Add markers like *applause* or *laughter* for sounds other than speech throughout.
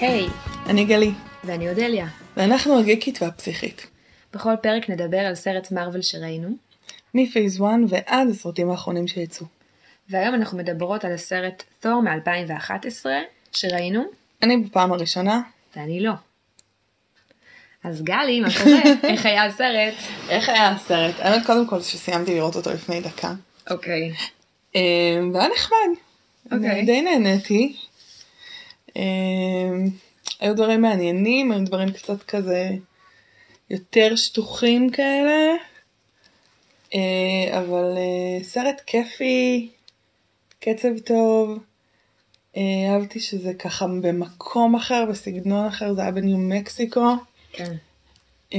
היי, אני גלי, ואני אודליה. ואנחנו הגיקית והפסיכית. בכל פרק נדבר על סרט מארוול שראינו, מפייס 1 ועד הסרטים האחרונים שיצאו. והיום אנחנו מדברות על הסרט תור מ-2011 שראינו, אני בפעם הראשונה. ואני לא. אז גלי, מה קורה? *laughs* איך היה הסרט? איך היה הסרט? האמת קודם כל שסיימתי לראות אותו לפני דקה. אוקיי. אה, והיה נחמד. אוקיי. די נהניתי. אה, היו דברים מעניינים, היו דברים קצת כזה יותר שטוחים כאלה. אה, אבל אה, סרט כיפי, קצב טוב. אה, אהבתי שזה ככה במקום אחר, בסגנון אחר, זה היה בניו מקסיקו. כן. אה,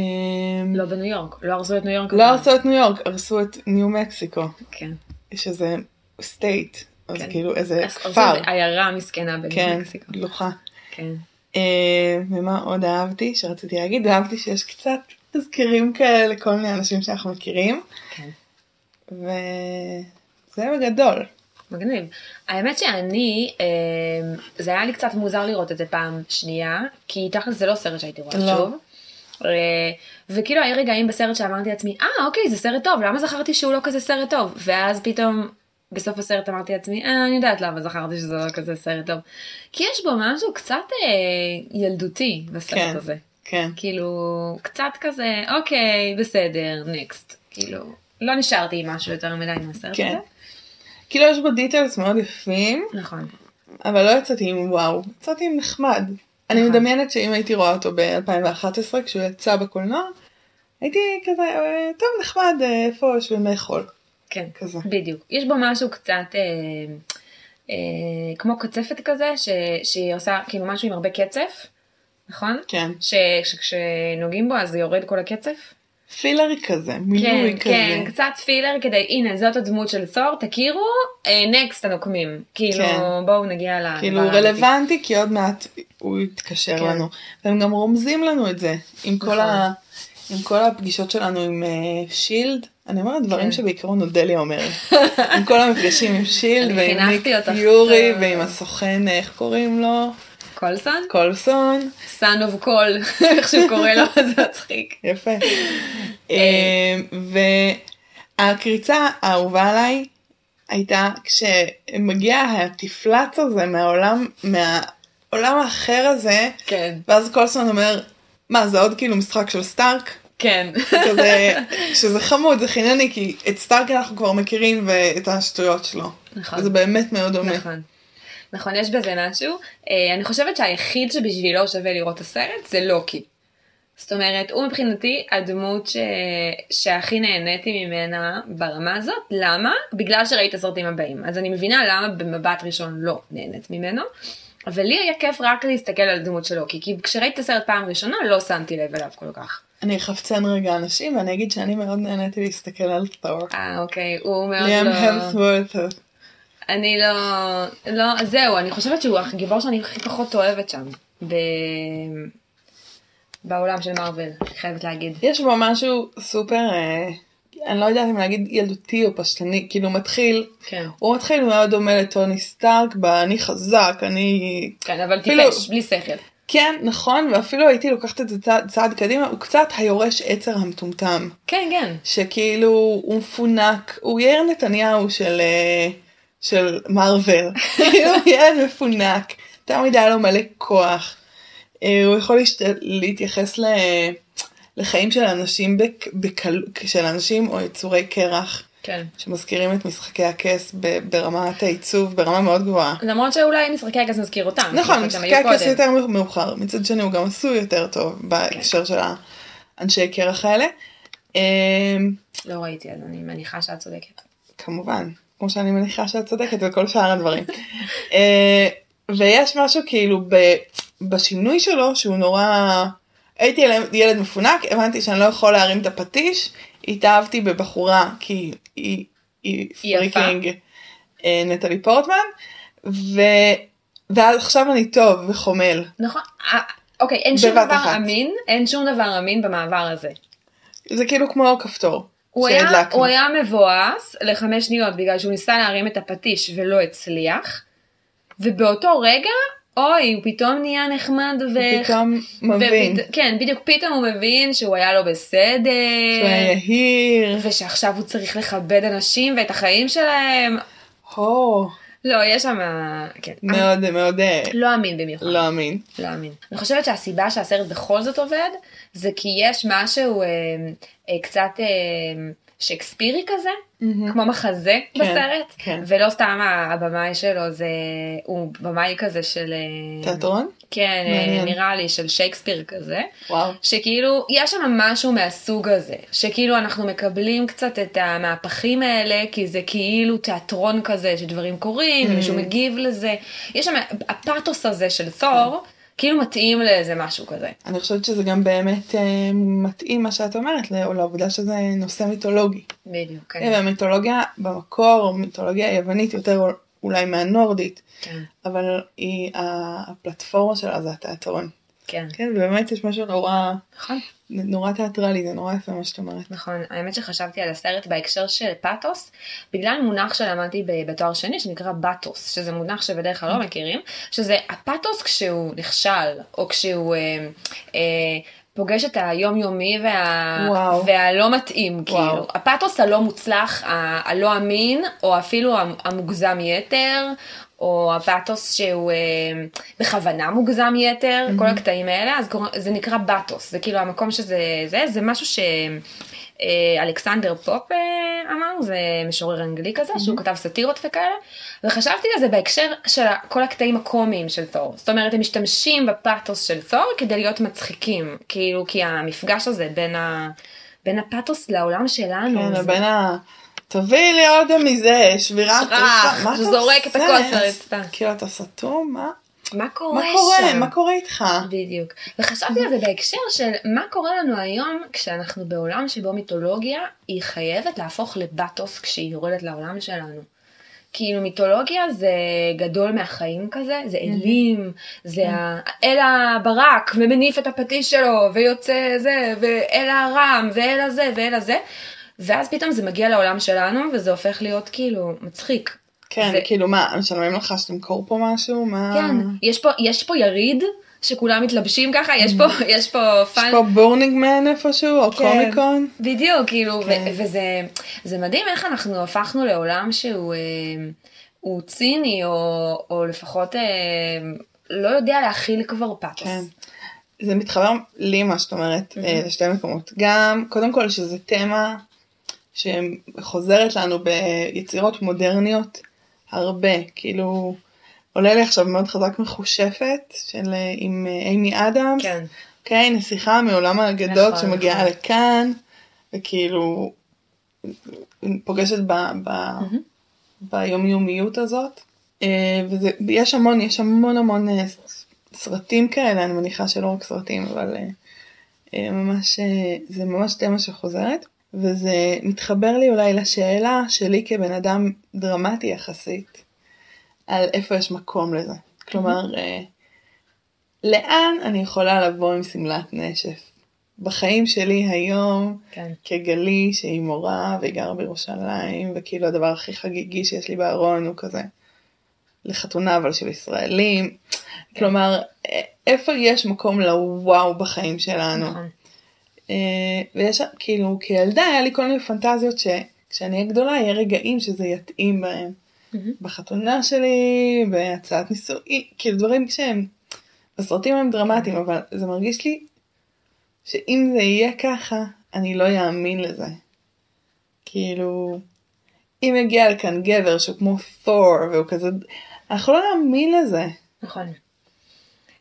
לא בניו יורק, לא הרסו את ניו יורק. לא. הרסו את ניו יורק, הרסו את ניו מקסיקו. כן. יש איזה state, אז כן. כאילו איזה אז כפר. איזה עיירה מסכנה בניו כן. גנוחה. כן. אה, ומה עוד אהבתי שרציתי להגיד? אהבתי שיש קצת תזכירים כאלה לכל מיני אנשים שאנחנו מכירים, כן. וזה בגדול. מגניב. האמת שאני, אה, זה היה לי קצת מוזר לראות את זה פעם שנייה, כי תכל'ס זה לא סרט שהייתי רואה לא. שוב. אה, וכאילו היו רגעים בסרט שאמרתי לעצמי, אה אוקיי זה סרט טוב, למה זכרתי שהוא לא כזה סרט טוב? ואז פתאום בסוף הסרט אמרתי לעצמי, אה אני יודעת למה זכרתי שזה לא כזה סרט טוב. כי יש בו משהו קצת אה, ילדותי בסרט כן. הזה. כן. כאילו קצת כזה, אוקיי בסדר, נקסט. כאילו, לא נשארתי עם משהו יותר מדי מהסרט כן. הזה. כאילו יש בו דיטלס מאוד יפים, נכון. אבל לא יצאתי עם וואו, יצאתי עם נחמד. אני נכון. מדמיינת שאם הייתי רואה אותו ב-2011 כשהוא יצא בקולנוע, הייתי כזה, אה, טוב נחמד, איפה יושבים לאכול. כן, כזה. בדיוק. יש בו משהו קצת אה, אה, כמו קצפת כזה, ש, שהיא עושה כאילו משהו עם הרבה קצף, נכון? כן. ש, שכשנוגעים בו אז יורד כל הקצף? פילרי כזה, כן, מילוי כזה. כן, קצת פילר כדי, הנה זאת הדמות של תור, תכירו, next הנוקמים. כאילו, כן. בואו נגיע לדבר כאילו הוא. רלוונטי כי עוד מעט הוא יתקשר כן. לנו. והם גם רומזים לנו את זה עם כל, נכון. ה... עם כל הפגישות שלנו עם uh, שילד. אני אומרת דברים כן. שבעיקרון אודליה אומרת. *laughs* עם כל המפגשים עם שילד ועם ניק טוב. ועם הסוכן, איך קוראים לו? קולסון? קולסון. Son of Coul, איך שהוא קורא לו, זה מצחיק. יפה. אה, והקריצה האהובה עליי הייתה כשמגיע התפלץ הזה מהעולם, מהעולם האחר הזה, כן, ואז קולסון אומר, מה זה עוד כאילו משחק של סטארק? כן. כזה, שזה חמוד, זה חינני, כי את סטארק אנחנו כבר מכירים ואת השטויות שלו. נכון. זה באמת מאוד דומה. נכון. נכון, יש בזה משהו. אה, אני חושבת שהיחיד שבשבילו שווה לראות את הסרט זה לוקי. זאת אומרת, הוא מבחינתי הדמות ש... שהכי נהניתי ממנה ברמה הזאת. למה? בגלל שראיתי את הסרטים הבאים. אז אני מבינה למה במבט ראשון לא נהנית ממנו. אבל לי היה כיף רק להסתכל על הדמות של לוקי, כי כשראיתי את הסרט פעם ראשונה לא שמתי לב אליו כל כך. אני אחפצן רגע אנשים ואני אגיד שאני מאוד נהניתי להסתכל על תור. אה, אוקיי, הוא מאוד ליאם לא... המסוורת. אני לא, לא, זהו, אני חושבת שהוא הגיבור שאני הכי פחות אוהבת שם, ב... בעולם של מארוול, חייבת להגיד. יש בו משהו סופר, אה, אני לא יודעת אם להגיד ילדותי או פשטני, כאילו מתחיל, כן. הוא מתחיל מאוד דומה לטוני סטארק, ב"אני חזק, אני... כן, אבל אפילו- טיפש, בלי שכל. כן, נכון, ואפילו הייתי לוקחת את זה צעד, צעד קדימה, הוא קצת היורש עצר המטומטם, כן, כן. שכאילו הוא מפונק, הוא יאיר נתניהו של, אה, של מארוול, *laughs* כאילו ילד מפונק, תמיד היה לו מלא כוח, אה, הוא יכול להשת... להתייחס ל... לחיים של אנשים, בק... בקל... של אנשים או יצורי קרח. כן. שמזכירים את משחקי הכס ברמת העיצוב ברמה מאוד גבוהה. למרות שאולי משחקי הכס נזכיר אותם. נכון, משחקי הכס. יותר מאוחר, מצד שני הוא גם עשוי יותר טוב בהקשר של האנשי קרח האלה. אמ, לא ראיתי, אז אני מניחה שאת צודקת. כמובן, כמו שאני מניחה שאת צודקת וכל שאר הדברים. אה, ויש משהו כאילו ב- בשינוי שלו שהוא נורא... הייתי ילד מפונק, הבנתי שאני לא יכול להרים את הפטיש, התאהבתי בבחורה כי היא, היא היא יפה. freaking אה, נטלי פורטמן, ו... ואז עכשיו אני טוב וחומל. נכון. אה, אוקיי, אין שום דבר אחת. אמין, אין שום דבר אמין במעבר הזה. זה כאילו כמו כפתור. הוא היה. הוא היה מבואס לחמש שניות בגלל שהוא ניסה להרים את הפטיש ולא הצליח, ובאותו רגע אוי, הוא פתאום נהיה נחמד ו... פתאום מבין. ופת... כן, בדיוק, פתאום הוא מבין שהוא היה לא בסדר. שהוא היה יהיר. ושעכשיו הוא צריך לכבד אנשים ואת החיים שלהם. הו, לא, יש שם... כן. מאוד מאוד אה, לא אמין במיוחד. לא אמין. לא אמין. אני חושבת שהסיבה שהסרט בכל זאת עובד, זה כי יש משהו אה, אה, קצת אה, שייקספירי כזה, מהמם. כמו מחזה כן, בסרט, כן. ולא סתם הבמאי שלו זה, הוא במאי כזה של... אה, תיאטרון? כן, אה, מעניין. נראה לי של שייקספיר כזה. וואו. שכאילו יש שם משהו מהסוג הזה שכאילו אנחנו מקבלים קצת את המהפכים האלה כי זה כאילו תיאטרון כזה שדברים קורים Mm. ומישהו מגיב לזה יש שם הפאתוס הזה של תור כאילו מתאים לאיזה משהו כזה. אני חושבת שזה גם באמת אה, מתאים מה שאת אומרת ל- לעובדה שזה נושא מיתולוגי. בדיוק. כן. והמיתולוגיה במקור, מיתולוגיה יוונית יותר אולי מהנורדית, כן. אבל היא, הפלטפורמה שלה זה התיאטרון. כן. כן, ובאמת יש משהו נורא, נכון. נורא תיאטרלי, זה נורא יפה מה שאת אומרת. נכון, האמת שחשבתי על הסרט בהקשר של פאתוס, בגלל מונח שלמדתי בתואר שני שנקרא באתוס, שזה מונח שבדרך כלל לא מכירים, שזה הפאתוס כשהוא נכשל, או כשהוא אה, אה, פוגש את היומיומי וה... וואו. והלא מתאים, וואו. כאילו. הפאתוס הלא מוצלח, ה- הלא אמין, או אפילו המ- המוגזם יתר, או הפאתוס שהוא אה, בכוונה מוגזם יתר, כל הקטעים האלה, אז קורא- זה נקרא באתוס, זה כאילו המקום שזה, זה, זה משהו ש... אה, פופ אה, אמר, זה משורר אנגלי כזה, שהוא כתב סאטירות וכאלה, וחשבתי על זה בהקשר של כל הקטעים הקומיים של תור. זאת אומרת, הם משתמשים בפאתוס של תור כדי להיות מצחיקים, כאילו, כי המפגש הזה בין, ה... בין הפאתוס לעולם שלנו, כן, זה בין ה... תביאי לי עוד מזה, שבירת אתה שזורק את? הכוס לרצפה. כאילו אתה סתום, מה? מה קורה מה קורה? שם? מה קורה איתך? בדיוק. וחשבתי על זה בהקשר של מה קורה לנו היום כשאנחנו בעולם שבו מיתולוגיה היא חייבת להפוך לבטוס כשהיא יורדת לעולם שלנו. כאילו מיתולוגיה זה גדול מהחיים כזה, זה אלים, זה ה- אל הברק ומניף את הפטיש שלו ויוצא זה, ואל הרם ואל הזה ואל הזה, ואז פתאום זה מגיע לעולם שלנו וזה הופך להיות כאילו מצחיק. כן, זה- כאילו מה, משלמים לך שתמכור פה משהו? מה? כן, יש פה, יש פה יריד שכולם מתלבשים ככה, יש פה, יש פה יש fun. פה בורנינג מן איפשהו, או כן. קומיק קון? בדיוק, כאילו, כן. ו- וזה זה מדהים איך אנחנו הפכנו לעולם שהוא אה, הוא ציני, או, או לפחות אה, לא יודע להכיל כבר פאתוס. כן. זה מתחבר לי מה שאת אומרת אה, לשתי מקומות. גם, קודם כל שזה תמה שחוזרת לנו ביצירות מודרניות הרבה, כאילו עולה לי עכשיו מאוד חזק מחושפת של אה, עם אה, אימי אדמס, כן. אוקיי, נסיכה מעולם האגדות נכון, שמגיעה נכון. לכאן, וכאילו פוגשת ב, ב, ביומיומיות הזאת. אה, ויש המון, יש המון המון סרטים כאלה, אני מניחה שלא רק סרטים, אבל ממש, זה ממש תמה שחוזרת. וזה מתחבר לי אולי לשאלה שלי כבן אדם דרמטי יחסית, על איפה יש מקום לזה. כלומר, אה, לאן אני יכולה לבוא עם שמלת נשף? בחיים שלי היום, כן. כגלי שהיא מורה והיא גרה בירושלים, וכאילו הדבר הכי חגיגי שיש לי בארון הוא כזה לחתונה אבל של ישראלים. כלומר, א- איפה יש מקום לוואו בחיים שלנו? נכון. אה, ויש כאילו כילדה היה לי כל מיני פנטזיות שכשאני אהיה גדולה יהיה רגעים שזה יתאים בהם. בחתונה שלי, בהצעת נישואי, כאילו דברים שהם, בסרטים הם דרמטיים, אבל זה מרגיש לי שאם זה יהיה ככה, אני לא יאמין לזה. כאילו, אם יגיע לכאן גבר שהוא כמו תור, והוא כזה, אנחנו לא נאמין לזה. נכון.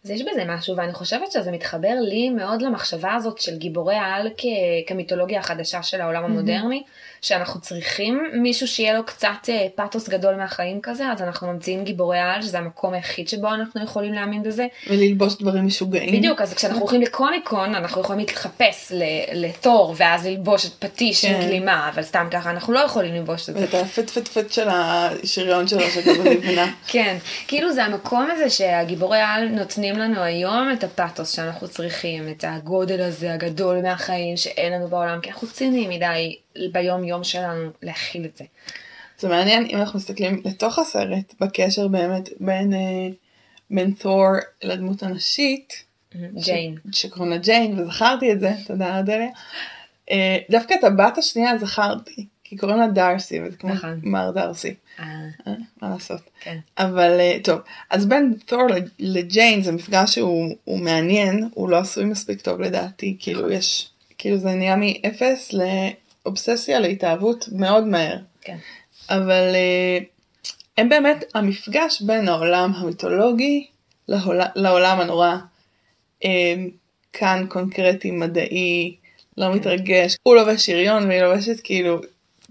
אז יש בזה משהו, ואני חושבת שזה מתחבר לי מאוד למחשבה הזאת של גיבורי העל כ- כמיתולוגיה החדשה של העולם המודרני, שאנחנו צריכים מישהו שיהיה לו קצת אה, פאתוס גדול מהחיים כזה, אז אנחנו ממציאים גיבורי העל, שזה המקום היחיד שבו אנחנו יכולים להאמין בזה. וללבוש דברים משוגעים. בדיוק, אז כשאנחנו הולכים לקומיקון, אנחנו יכולים להתחפש לתור, ואז ללבוש את פטיש עם כן. גלימה, אבל סתם ככה אנחנו לא יכולים ללבוש את זה. ואת הפט פט פט של השריון שלו שכזה לבנה. *laughs* כן, כאילו זה המקום הזה שהגיבורי העל נותנים לנו היום את הפאתוס שאנחנו צריכים, את הגודל הזה הגדול מהחיים שאין לנו בעולם, כי אנחנו ציניים מדי ביום יום שלנו להכיל את זה. זה מעניין אם אנחנו מסתכלים לתוך הסרט, בקשר באמת בין אה, בין תור לדמות הנשית, ג'יין. שקוראים לה ג'יין, וזכרתי את זה, תודה אדליה. אה, דווקא את הבת השנייה זכרתי, כי קוראים לה דארסי, וזה כמו נכון. מר דארסי, אה, מה לעשות. כן. אבל טוב, אז בין תור לג'יין זה מפגש שהוא הוא מעניין, הוא לא עשוי מספיק טוב לדעתי, כאילו יש, כאילו זה נהיה מאפס לאובססיה להתאהבות מאוד מהר. כן. אבל אה, הם באמת המפגש בין העולם המיתולוגי לעולם, לעולם הנורא אה, כאן קונקרטי מדעי לא מתרגש הוא לובש שריון והיא לובשת כאילו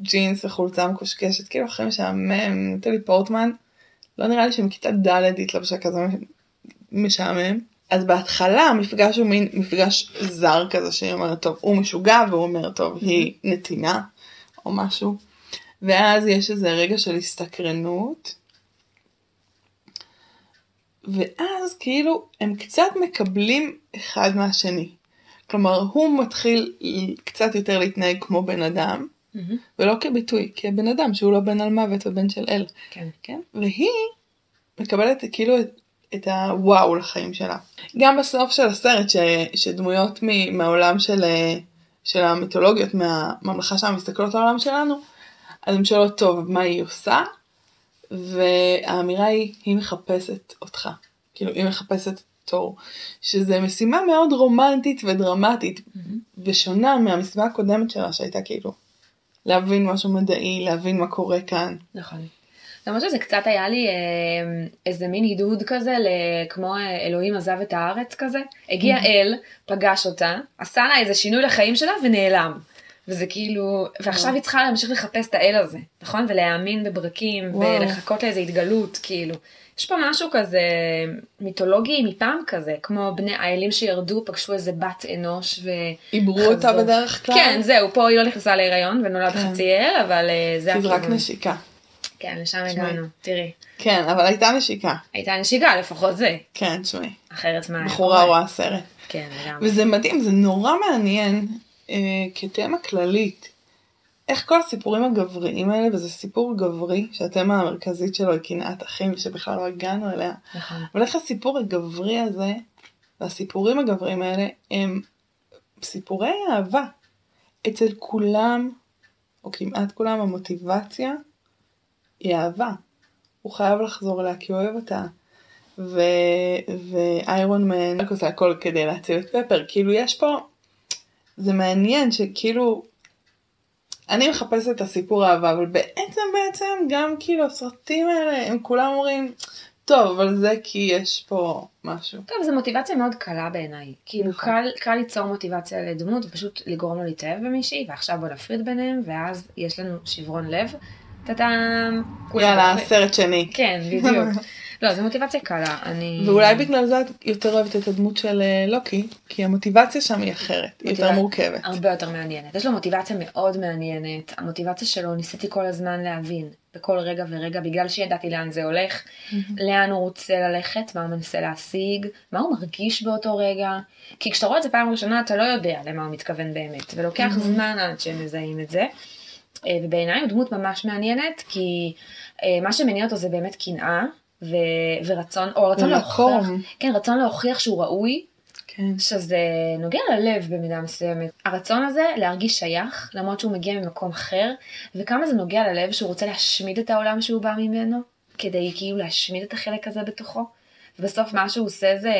ג'ינס וחולצה מקושקשת כאילו אחרי משעמם נטלי פורטמן לא נראה לי שמכיתה ד' התלבשה כזה משעמם אז בהתחלה המפגש הוא מין מפגש זר כזה שהיא אומרת טוב הוא משוגע והוא אומר טוב היא נתינה או משהו ואז יש איזה רגע של הסתקרנות. ואז כאילו הם קצת מקבלים אחד מהשני. כלומר הוא מתחיל קצת יותר להתנהג כמו בן אדם, מהמם. ולא כביטוי, כבן אדם שהוא לא בן על מוות ובן של אל. כן. כן? והיא מקבלת כאילו את, את הוואו לחיים שלה. גם בסוף של הסרט ש, שדמויות מ, מהעולם של, אה, של המיתולוגיות, מהממלכה שם מסתכלות על העולם שלנו, אז הן שואלות טוב מה היא עושה, והאמירה היא היא מחפשת אותך. כאילו היא מחפשת תור. שזה משימה מאוד רומנטית ודרמטית, מהמם. ושונה מהמשימה הקודמת שלה שהייתה כאילו להבין משהו מדעי, להבין מה קורה כאן. נכון. למרות שזה קצת היה לי אה, איזה מין עידוד כזה, כמו אה, אלוהים עזב את הארץ כזה. הגיע אל, פגש אותה, עשה לה איזה שינוי לחיים שלה ונעלם. וזה כאילו, ועכשיו היא צריכה להמשיך לחפש את האל הזה, נכון? ולהאמין בברקים, וואו. ולחכות לאיזה התגלות, כאילו. יש פה משהו כזה מיתולוגי מפעם כזה, כמו בני האלים שירדו, פגשו איזה בת אנוש ו... עיברו אותה. בדרך כלל? כן, זהו, פה היא לא נכנסה להיריון ונולד כן. חצי אל, אבל אה, זה כי זה רק הכיוון. נשיקה. כן, לשם. הגענו, תראי. כן, אבל הייתה נשיקה. הייתה נשיקה, לפחות זה. כן, תשמעי. אחרת מה... בחורה רואה סרט. כן, לגמרי. וזה מדהים, זה נורא מעניין אה, כתמה כללית. איך כל הסיפורים הגבריים האלה, וזה סיפור גברי, שהתמה המרכזית שלו היא קנאת אחים, ושבכלל לא הגענו אליה. נכון. אבל איך הסיפור הגברי הזה, והסיפורים הגבריים האלה, הם סיפורי אהבה. אצל כולם, או כמעט כולם, המוטיבציה היא אהבה. הוא חייב לחזור אליה כי הוא אוהב אותה. ו... ואיירון מן רק עושה הכל כדי להציל את פפר. כאילו יש פה, זה מעניין שכאילו, אני מחפשת את הסיפור האהבה, אבל בעצם בעצם גם כאילו הסרטים האלה, הם כולם אומרים, טוב, אבל זה כי יש פה משהו. טוב, זו מוטיבציה מאוד קלה בעיניי. כאילו, נכון. קל, קל ליצור מוטיבציה לדמות, ופשוט לגרום לו להתאהב במישהי, ועכשיו בוא נפריד ביניהם, ואז יש לנו שברון לב. טאטאם. יאללה. סרט שני. כן, בדיוק. *laughs* לא, זו מוטיבציה קלה. אני... ואולי בגלל זה את יותר אוהבת את הדמות של אה, לוקי, כי המוטיבציה שם היא אחרת, היא יותר מורכבת. הרבה יותר מעניינת. יש לו מוטיבציה מאוד מעניינת. המוטיבציה שלו ניסיתי כל הזמן להבין, בכל רגע ורגע, בגלל שידעתי לאן זה הולך, לאן הוא רוצה ללכת, מה הוא מנסה להשיג, מה הוא מרגיש באותו רגע. כי כשאתה רואה את זה פעם ראשונה, אתה לא יודע למה הוא מתכוון באמת, ולוקח זמן עד שהם מזהים את זה. אה, ובעיניי הוא דמות ממש מעניינת, כי אה, מה שמניע אותו זה באמת קנאה. ו- ורצון, או רצון. להוכיח, כן, רצון להוכיח שהוא ראוי, כן. שזה נוגע ללב במידה מסוימת. הרצון הזה להרגיש שייך, למרות שהוא מגיע ממקום אחר, וכמה זה נוגע ללב שהוא רוצה להשמיד את העולם שהוא בא ממנו, כדי כאילו להשמיד את החלק הזה בתוכו. ובסוף מה שהוא עושה זה,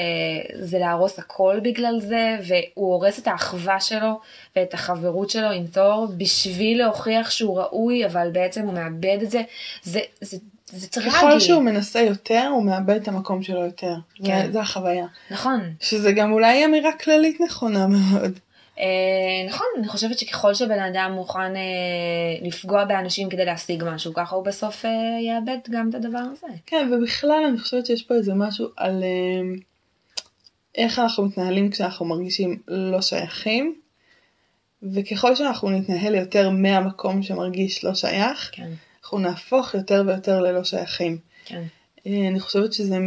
זה להרוס הכל בגלל זה, והוא הורס את האחווה שלו ואת החברות שלו עם תור בשביל להוכיח שהוא ראוי, אבל בעצם הוא מאבד את זה. זה, זה, זה טרגי. ככל שהוא מנסה יותר, הוא מאבד את המקום שלו יותר. כן. זה- זה החוויה. נכון. שזה גם אולי אמירה כללית נכונה מאוד. אה, נכון, אני חושבת שככל שבן אדם מוכן אה, לפגוע באנשים כדי להשיג משהו, ככה הוא בסוף אה, יאבד גם את הדבר הזה. כן, ובכלל אני חושבת שיש פה איזה משהו על איך אנחנו מתנהלים כשאנחנו מרגישים לא שייכים, וככל שאנחנו נתנהל יותר מהמקום שמרגיש לא שייך, כן, אנחנו נהפוך יותר ויותר ללא שייכים. כן, אני חושבת שזה,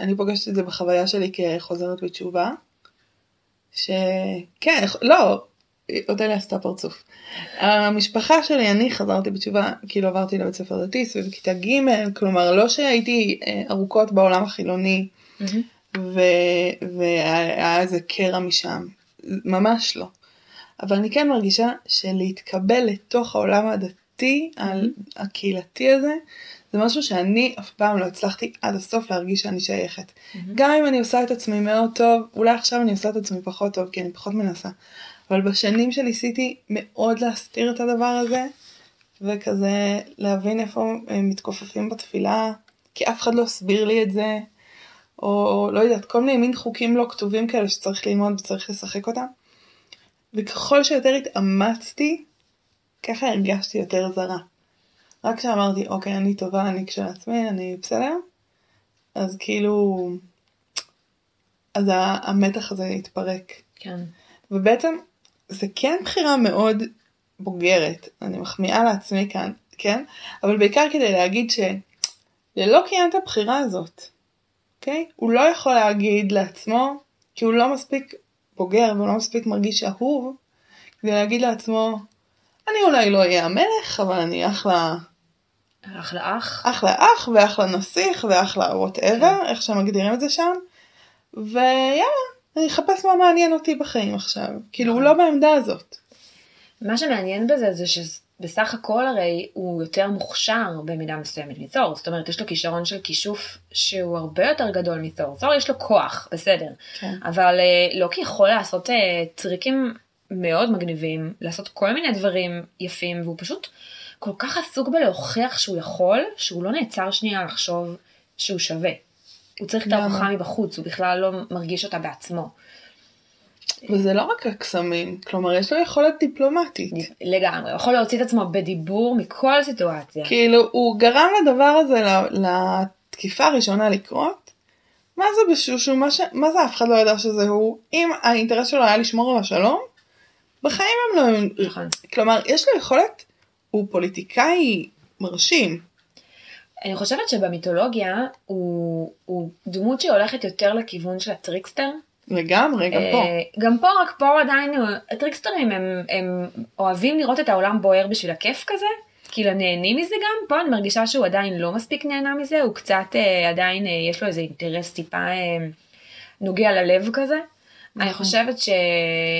אני פוגשת את זה בחוויה שלי כחוזרת בתשובה, שכן, לא, אודליה עשתה פרצוף. המשפחה שלי, אני חזרתי בתשובה, כאילו עברתי לבית ספר דתי סביב כיתה ג', כלומר לא שהייתי אה, ארוכות בעולם החילוני והיה איזה קרע משם, ממש לא. אבל אני כן מרגישה שלהתקבל לתוך העולם הדתי, הקהילתי הזה, זה משהו שאני אף פעם לא הצלחתי עד הסוף להרגיש שאני שייכת. Mm-hmm. גם אם אני עושה את עצמי מאוד טוב, אולי עכשיו אני עושה את עצמי פחות טוב, כי אני פחות מנסה. אבל בשנים שניסיתי מאוד להסתיר את הדבר הזה, וכזה להבין איפה הם מתכופפים בתפילה, כי אף אחד לא הסביר לי את זה, או לא יודעת, כל מיני מין חוקים לא כתובים כאלה שצריך ללמוד וצריך לשחק אותם. וככל שיותר התאמצתי, ככה הרגשתי יותר זרה. רק כשאמרתי, אוקיי, אני טובה, אני כשלעצמי, אני בסדר, אז כאילו, אז המתח הזה התפרק. כן. ובעצם, זה כן בחירה מאוד בוגרת, אני מחמיאה לעצמי כאן, כן? אבל בעיקר כדי להגיד שללא קיים את הבחירה הזאת, אוקיי? הוא לא יכול להגיד לעצמו, כי הוא לא מספיק בוגר והוא לא מספיק מרגיש אהוב, כדי להגיד לעצמו, אני אולי לא אהיה המלך, אבל אני אחלה אחלה אח. אחלה אח ואחלה נסיך ואחלה וואטאבר, כן. איך שמגדירים את זה שם. ויאללה, אני אחפש מה מעניין אותי בחיים עכשיו. כאילו, הוא נכון. לא בעמדה הזאת. מה שמעניין בזה זה שבסך הכל הרי הוא יותר מוכשר במידה מסוימת מתור. זאת אומרת, יש לו כישרון של כישוף שהוא הרבה יותר גדול מתור. תור יש לו כוח, בסדר. כן. אבל אה, לוקי יכול לעשות uh, טריקים מאוד מגניבים, לעשות כל מיני דברים יפים, והוא פשוט... כל כך עסוק בלהוכיח שהוא יכול, שהוא לא נעצר שנייה לחשוב שהוא שווה. הוא צריך את ההוכחה מבחוץ, הוא בכלל לא מרגיש אותה בעצמו. וזה לא רק הקסמים, כלומר יש לו יכולת דיפלומטית. לגמרי, הוא יכול להוציא את עצמו בדיבור מכל סיטואציה. כאילו, הוא גרם לדבר הזה, לתקיפה הראשונה לקרות. מה זה בשושו? מה, ש... מה זה אף אחד לא ידע שזה הוא? אם האינטרס שלו היה לשמור על השלום, בחיים הם לא... נכון. כלומר, יש לו יכולת הוא פוליטיקאי מרשים. אני חושבת שבמיתולוגיה הוא, הוא דמות שהולכת יותר לכיוון של ה trickster. לגמרי, גם פה. אה, גם פה, רק פה עדיין, ה trickster ים הם, הם אוהבים לראות את העולם בוער בשביל הכיף כזה, כאילו נהנים מזה גם, פה אני מרגישה שהוא עדיין לא מספיק נהנה מזה, הוא קצת אה, עדיין, אה, יש לו איזה אינטרס טיפה נוגע ללב כזה. אני נכון. חושבת, ש...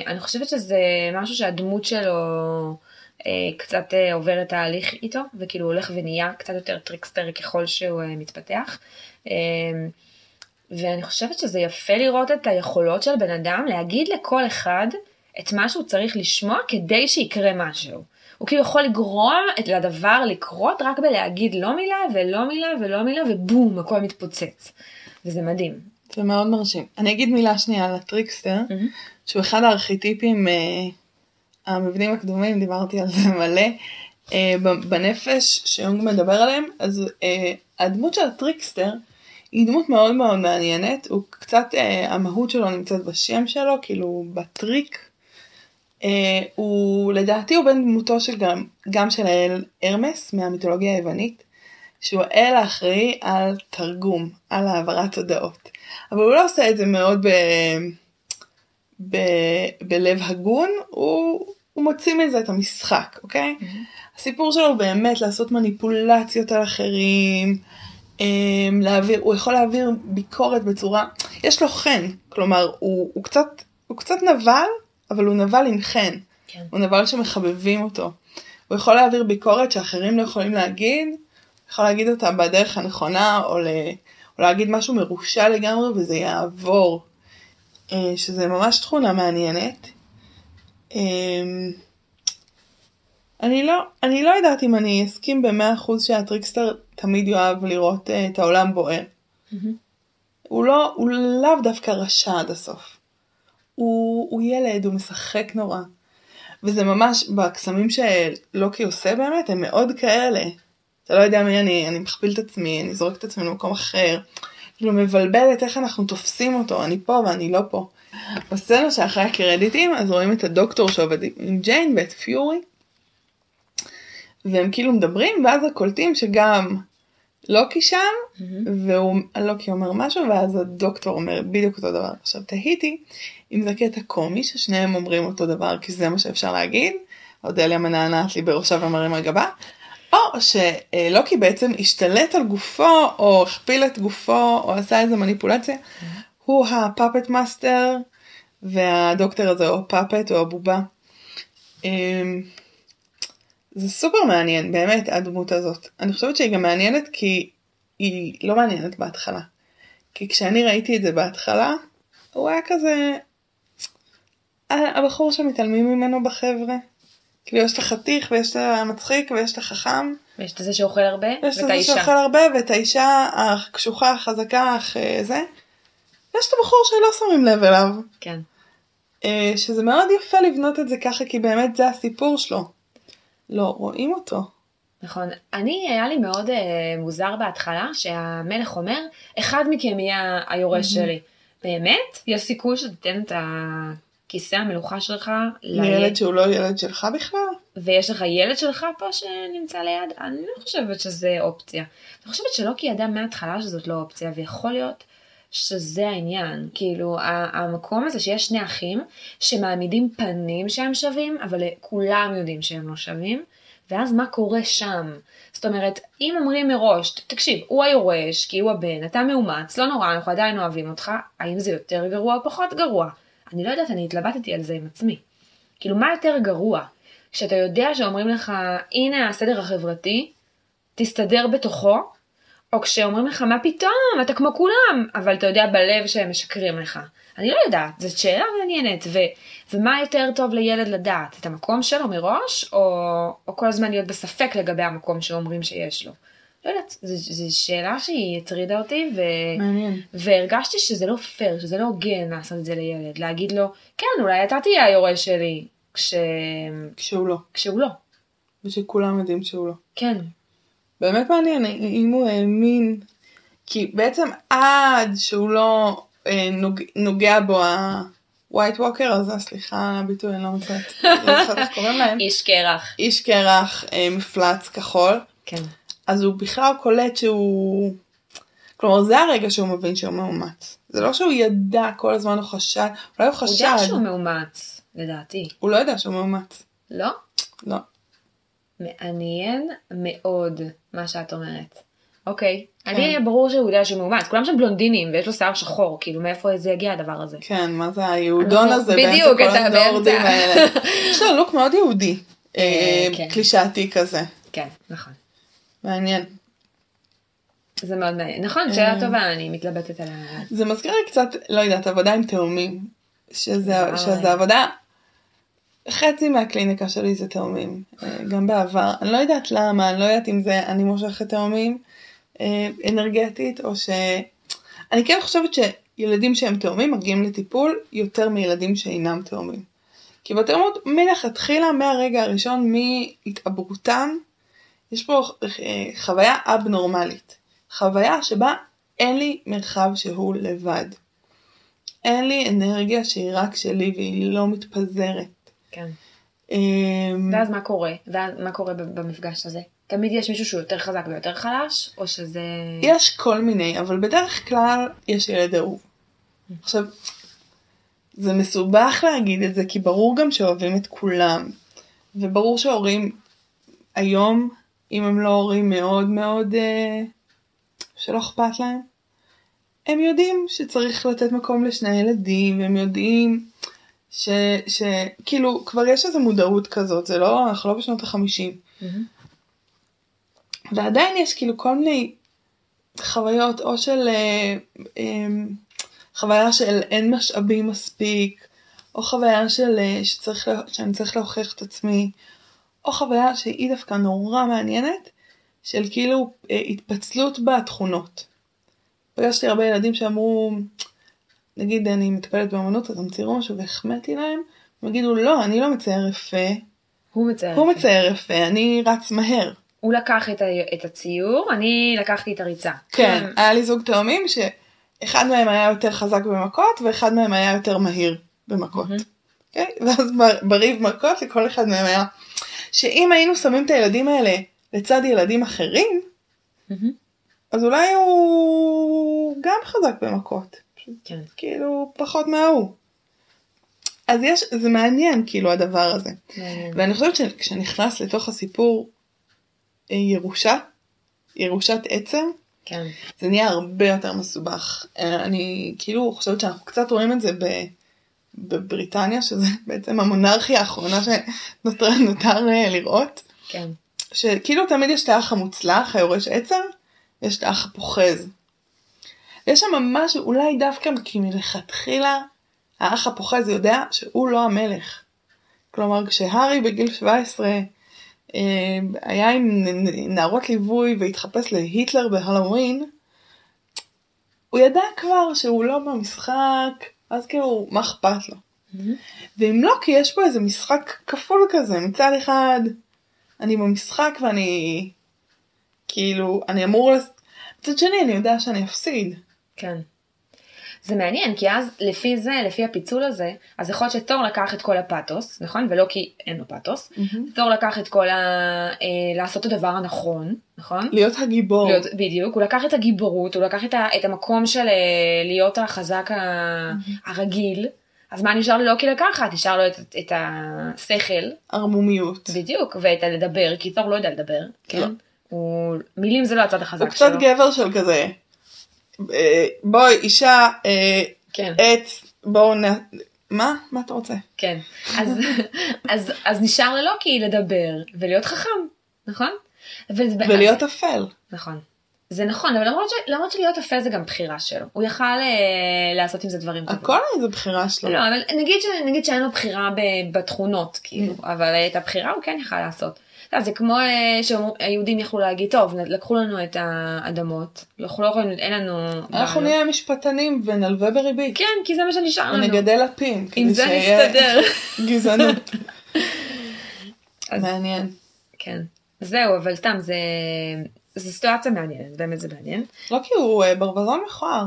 אני חושבת שזה משהו שהדמות שלו... אה, קצת אה, עובר את ההליך איתו, וכאילו הולך ונהיה קצת יותר trickster ככל שהוא אה, מתפתח. ואני חושבת שזה יפה לראות את היכולות של בן אדם להגיד לכל אחד את מה שהוא צריך לשמוע כדי שיקרה משהו. הוא כאילו יכול לגרום לדבר לקרות רק בלהגיד לא מילה ולא מילה ולא מילה ובום הכל מתפוצץ. וזה מדהים. זה מאוד מרשים. אני אגיד מילה שנייה על ה trickster, mm-hmm. שהוא אחד הארכיטיפים המבנים הקדומים, דיברתי על זה מלא, אה, בנפש שיונג מדבר עליהם, אז אה, הדמות של ה trickster היא דמות מאוד מאוד מעניינת, הוא קצת, אה, המהות שלו נמצאת בשם שלו, כאילו בטריק. הוא לדעתי הוא בן דמותו של גם, גם של האל הרמס מהמיתולוגיה היוונית, שהוא האל האחראי על תרגום, על העברת הודעות. אבל הוא לא עושה את זה מאוד ב... ב, בלב הגון, הוא, הוא מוציא מזה את המשחק, אוקיי? Mm-hmm. הסיפור שלו הוא באמת לעשות מניפולציות על אחרים, אמ, להעביר, הוא יכול להעביר ביקורת בצורה, יש לו חן, כלומר הוא, הוא קצת, הוא קצת נבל, אבל הוא נבל עם חן, כן. הוא נבל שמחבבים אותו. הוא יכול להעביר ביקורת שאחרים לא יכולים להגיד, הוא יכול להגיד אותה בדרך הנכונה, או, ל, או להגיד משהו מרושע לגמרי וזה יעבור. אה, שזה ממש תכונה מעניינת. אמ, אני לא, אני לא יודעת אם אני אסכים במאה אחוז שה trickster תמיד יאהב לראות uh, את העולם בוער. Mm-hmm. הוא לא, הוא לאו דווקא רשע עד הסוף. הוא, הוא ילד, הוא משחק נורא. וזה ממש, בקסמים שלוקי עושה באמת, הם מאוד כאלה. אתה לא יודע מי אני, אני מכפיל את עצמי, אני זורק את עצמי למקום אחר. כאילו מבלבלת איך אנחנו תופסים אותו, אני פה ואני לא פה. בסצנה שאחרי הקרדיטים אז רואים את הדוקטור שעובד עם ג'יין ואת פיורי. והם כאילו מדברים ואז הקולטים שגם לוקי שם mm-hmm. והוא לוקי אומר משהו ואז הדוקטור אומר בדיוק אותו דבר. עכשיו תהיתי אם זה קטע קומי ששניהם אומרים אותו דבר כי זה מה שאפשר להגיד, אודליה מנענעת לי בראשה ומרימה גבה, או שלוקי בעצם השתלט על גופו או הכפיל את גופו או עשה איזה מניפולציה, הוא ה puppet master והדוקטור הזה או ה puppet או הבובה. אמ, זה סופר מעניין באמת הדמות הזאת. אני חושבת שהיא גם מעניינת כי היא לא מעניינת בהתחלה. כי כשאני ראיתי את זה בהתחלה, הוא היה כזה... הבחור שמתעלמים ממנו בחבר'ה. כאילו יש את החתיך ויש את המצחיק ויש את החכם. ויש את זה שאוכל הרבה, ויש את ואת זה האישה. שאוכל הרבה ואת האישה הקשוחה, החזקה, אך אה, זה. ויש את הבחור שלא שמים לב אליו. כן. אה, שזה מאוד יפה לבנות את זה ככה כי באמת זה הסיפור שלו. לא רואים אותו. נכון. אני, היה לי מאוד uh, מוזר בהתחלה, שהמלך אומר, אחד מכם יהיה היורש שלי. באמת? יש סיכוי שתיתן את הכיסא המלוכה שלך לילד שהוא לא ילד שלך בכלל? ויש לך ילד שלך פה שנמצא ליד? אני לא חושבת שזה אופציה. אני חושבת שלוקי ידע מההתחלה שזאת לא אופציה, ויכול להיות שזה העניין. כאילו, המקום הזה שיש שני אחים שמעמידים פנים שהם שווים, אבל כולם יודעים שהם לא שווים, ואז מה קורה שם? זאת אומרת, אם אומרים מראש, תקשיב, הוא היורש, כי הוא הבן, אתה מאומץ, לא נורא, אנחנו עדיין אוהבים אותך, האם זה יותר גרוע או פחות גרוע? אני לא יודעת, אני התלבטתי על זה עם עצמי. כאילו, מה יותר גרוע? כשאתה יודע שאומרים לך, הנה הסדר החברתי, תסתדר בתוכו, או כשאומרים לך, מה פתאום, אתה כמו כולם, אבל אתה יודע בלב שהם משקרים לך. אני לא יודעת, זאת שאלה מעניינת, ו, ומה יותר טוב לילד לדעת, את המקום שלו מראש, או, או כל הזמן להיות בספק לגבי המקום שאומרים שיש לו. לא יודעת, זו שאלה שהיא הטרידה אותי, ו... מעניין. והרגשתי שזה לא פייר, שזה לא הוגן לעשות את זה לילד, להגיד לו, כן, אולי אתה תהיה היורש שלי, כש... כשהוא לא. כשהוא לא. ושכולם יודעים שהוא לא. כן, באמת מעניין אם הוא האמין. כי בעצם עד שהוא לא אה, נוג, נוגע בו ה-white walker הזה, סליחה על הביטוי, אני לא מצטערת, לא זוכרת איך קוראים להם. איש קרח. איש קרח, אה, מפלץ כחול. כן. אז הוא בכלל קולט שהוא... כלומר זה הרגע שהוא מבין שהוא מאומץ. זה לא שהוא ידע כל הזמן הוא חשד, אולי הוא הוא חשד, יודע שהוא מאומץ, לדעתי. הוא לא יודע שהוא מאומץ. לא? לא. מעניין מאוד מה שאת אומרת. אוקיי. כן. אני היה ברור שהוא יודע שהוא מאומץ. כולם שם בלונדינים ויש לו שיער שחור, כאילו מאיפה זה יגיע הדבר הזה. כן, מה זה היהודון הזה בדיוק, כל אתה הדורדים. האלה. יש לו לוק מאוד יהודי, אה, כן. קלישאתי כזה. כן, נכון. מעניין. זה מאוד מעניין. נכון, אה. שאלה טובה, אני מתלבטת על ה... זה מזכיר לי קצת, לא יודעת, עבודה עם תאומים. שזה עבודה, חצי מהקליניקה שלי זה תאומים, אה, גם בעבר. אני לא יודעת למה, אני לא יודעת אם זה אני מושכת תאומים אה, אנרגטית, או ש... אני כן חושבת שילדים שהם תאומים מגיעים לטיפול יותר מילדים שאינם תאומים. כי בתאומות מלכתחילה, מהרגע הראשון, מהתעברותם, יש פה אה, חוויה אבנורמלית. חוויה שבה אין לי מרחב שהוא לבד. אין לי אנרגיה שהיא רק שלי והיא לא מתפזרת. כן. אמ, ואז מה קורה? ואז מה קורה במפגש הזה? תמיד יש מישהו שהוא יותר חזק ויותר חלש? או שזה... יש כל מיני, אבל בדרך כלל יש ילד אהוב. עכשיו, זה מסובך להגיד את זה, כי ברור גם שאוהבים את כולם. וברור שהורים היום, אם הם לא הורים מאוד מאוד אה, שלא אכפת להם, הם יודעים שצריך לתת מקום לשני ילדים, הם יודעים ש... ש... כאילו, כבר יש איזו מודעות כזאת, זה לא, אנחנו לא בשנות החמישים. מהמם. ועדיין יש כאילו כל מיני חוויות או של אה, אה, חוויה של אין משאבים מספיק, או חוויה של אה, שצריך, שאני צריך להוכיח את עצמי, או חוויה שהיא דווקא נורא מעניינת, של כאילו אה, התפצלות בתכונות. פגשתי הרבה ילדים שאמרו, נגיד אני מטפלת באמנות אז הם ציירו משהו והחמאתי להם, הם יגידו לא אני לא מצייר יפה, הוא מצייר. הוא יפה. מצייר יפה, אני רץ מהר. הוא לקח את, ה... את הציור, אני לקחתי את הריצה. כן, היה לי זוג תאומים שאחד מהם היה יותר חזק במכות ואחד מהם היה יותר מהיר במכות. מהמם. אוקיי? ואז בריב מכות לכל אחד מהם היה שאם היינו שמים את הילדים האלה לצד ילדים אחרים. אז אולי הוא גם חזק במכות. כן. כאילו פחות מההוא. אז יש, זה מעניין כאילו הדבר הזה. מעניין. ואני חושבת שכשנכנס לתוך הסיפור אה, ירושה, ירושת עצם, כן. זה נהיה הרבה יותר מסובך. אה, אני כאילו חושבת שאנחנו קצת רואים את זה ב, בבריטניה, שזה *laughs* בעצם המונרכיה האחרונה שנותר נותר, אה, לראות, כן. שכאילו תמיד יש את האח המוצלח, היורש עצם, ויש את האח הפוחז. יש שם משהו, אולי דווקא כי מלכתחילה האח הפוחז יודע שהוא לא המלך. כלומר, כשהארי בגיל 17 אה, היה עם נערות ליווי והתחפש להיטלר בהלואוין, הוא ידע כבר שהוא לא במשחק, אז כאילו, מה אכפת לו? ואם לא, כי יש פה איזה משחק כפול כזה, מצד אחד, אני במשחק ואני, כאילו, אני אמור, לס- מצד שני, אני יודע שאני אפסיד. כן. זה מעניין, כי אז לפי זה, לפי הפיצול הזה, אז יכול להיות שתור לקח את כל הפאתוס, נכון? ולא כי אין לו פאתוס. תור לקח את כל ה... אה, לעשות את הדבר הנכון, נכון? להיות הגיבור. להיות, בדיוק, הוא לקח את הגיבורות, הוא לקח את, ה, את המקום של אה, להיות החזק ה, הרגיל, אז מה נשאר ללוקי לקחת? נשאר לו את, את השכל, ערמומיות. בדיוק, ואת הלדבר, כי תור לא יודע לדבר, כן? לא. הוא, מילים זה לא הצד החזק הוא קצת שלו. גבר של כזה, בואי, אישה, אה, כן. עץ, בואו נ... מה? מה אתה רוצה? כן, אז, אז, אז נשאר ללוקי לדבר ולהיות חכם, נכון? ולהיות אפל. נכון. זה נכון, אבל למרות, ש, למרות שלהיות אפל זה גם בחירה שלו. הוא יכל אה, לעשות עם זה דברים טובים. הכל זה בחירה שלו. לא, אבל נגיד, ש, נגיד שאין לו בחירה ב, בתכונות, כאילו, אבל את הבחירה הוא כן יכל לעשות. יודע, זה כמו אה, שהיהודים יכלו להגיד, טוב, לקחו לנו את האדמות, אנחנו לא יכולים, אין לנו... אנחנו בעלות." נהיה משפטנים ונלווה בריבית. כן, כי זה מה שנשאר לנו. ונגדל אפים. עם זה נסתדר. *laughs* גזענות. *laughs* מעניין. כן. זהו, אבל סתם, זה, זה סיטואציה מעניינת, באמת זה מעניין. לא כי הוא אה, ברווזון מכוער.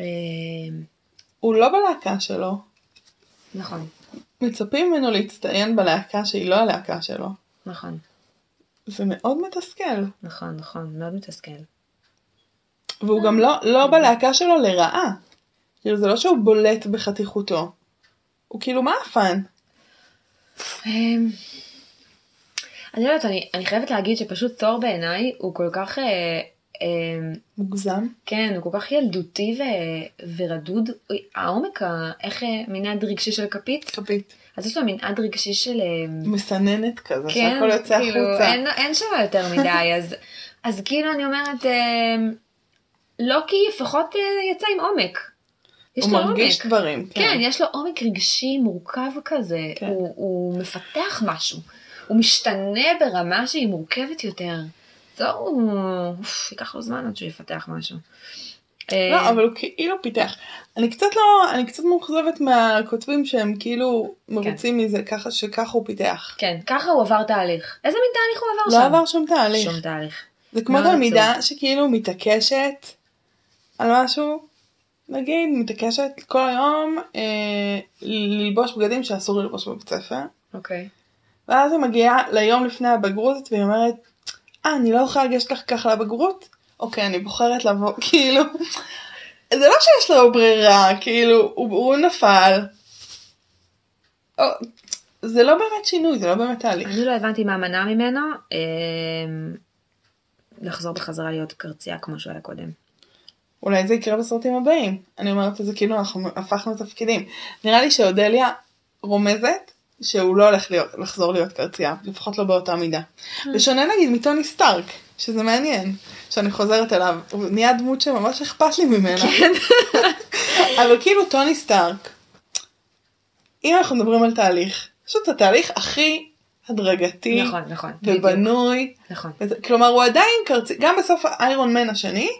אה, הוא לא בלהקה שלו. נכון, מצפים ממנו להצטיין בלהקה שהיא לא הלהקה שלו. נכון, זה מאוד מתסכל. נכון, נכון, מאוד מתסכל. והוא גם לא, לא בלהקה שלו לרעה. כאילו זה לא שהוא בולט בחתיכותו. הוא כאילו מאפן. אמ, אני לא יודעת, אני, אני חייבת להגיד שפשוט תור בעיניי הוא כל כך, אה, אה, מוגזם. כן, הוא כל כך ילדותי ו, ורדוד. העומק, ה- איך אה, מנעד רגשי של כפית, כפית. אז יש לו מנעד רגשי של... אה, מסננת כזה, כן, שהכל יוצא כאילו, החוצה. אין, אין שם יותר מדי, *laughs* אז, אז כאילו אני אומרת, אה, לוקי לפחות אה, יצא עם עומק. יש הוא לו מרגיש עומק. דברים. כן, יש לו עומק רגשי מורכב כזה, כן. הוא, הוא מפתח משהו, הוא משתנה ברמה שהיא מורכבת יותר. זהו, אוף, ייקח לו זמן עד שהוא יפתח משהו. אה, לא, אבל הוא כאילו פיתח. אני קצת לא, אני קצת מאוכזבת מהכותבים שהם כאילו מרוצים מזה ככה שככה הוא פיתח. כן, ככה הוא עבר תהליך. איזה מין תהליך הוא עבר לא שם? עבר שום תהליך. שום תהליך. זה כמו תלמידה שכאילו מתעקשת על משהו, נגיד מתעקשת כל היום אה, ללבוש בגדים שאסור ללבוש בבית ספר, אוקיי. ואז היא מגיעה ליום לפני הבגרות והיא אומרת, אה, אני לא יכולה לגשת לך ככה לבגרות? אוקיי, אני בוחרת לבוא, *laughs* כאילו, זה לא שיש לו ברירה, כאילו, הוא, הוא נפל. או, זה לא באמת שינוי, זה לא באמת תהליך. אני לא הבנתי מה מנע ממנו אה, לחזור בחזרה להיות קרצייה כמו שהוא היה קודם. אולי זה יקרה בסרטים הבאים. אני אומרת את זה כאילו אנחנו הפכנו תפקידים. נראה לי שאודליה רומזת שהוא לא הולך להיות, לחזור להיות קרצייה, לפחות לא באותה מידה. בשונה נגיד מטוני סטארק, שזה מעניין, שאני חוזרת אליו, הוא נהיה דמות שממש אכפת לי ממנה. *laughs* אבל כאילו טוני סטארק, אם אנחנו מדברים על תהליך, פשוט התהליך הכי הדרגתי נכון, נכון. בדיוק. ובנוי, נכון. כלומר הוא עדיין קרצייה, גם בסוף איירון מן השני,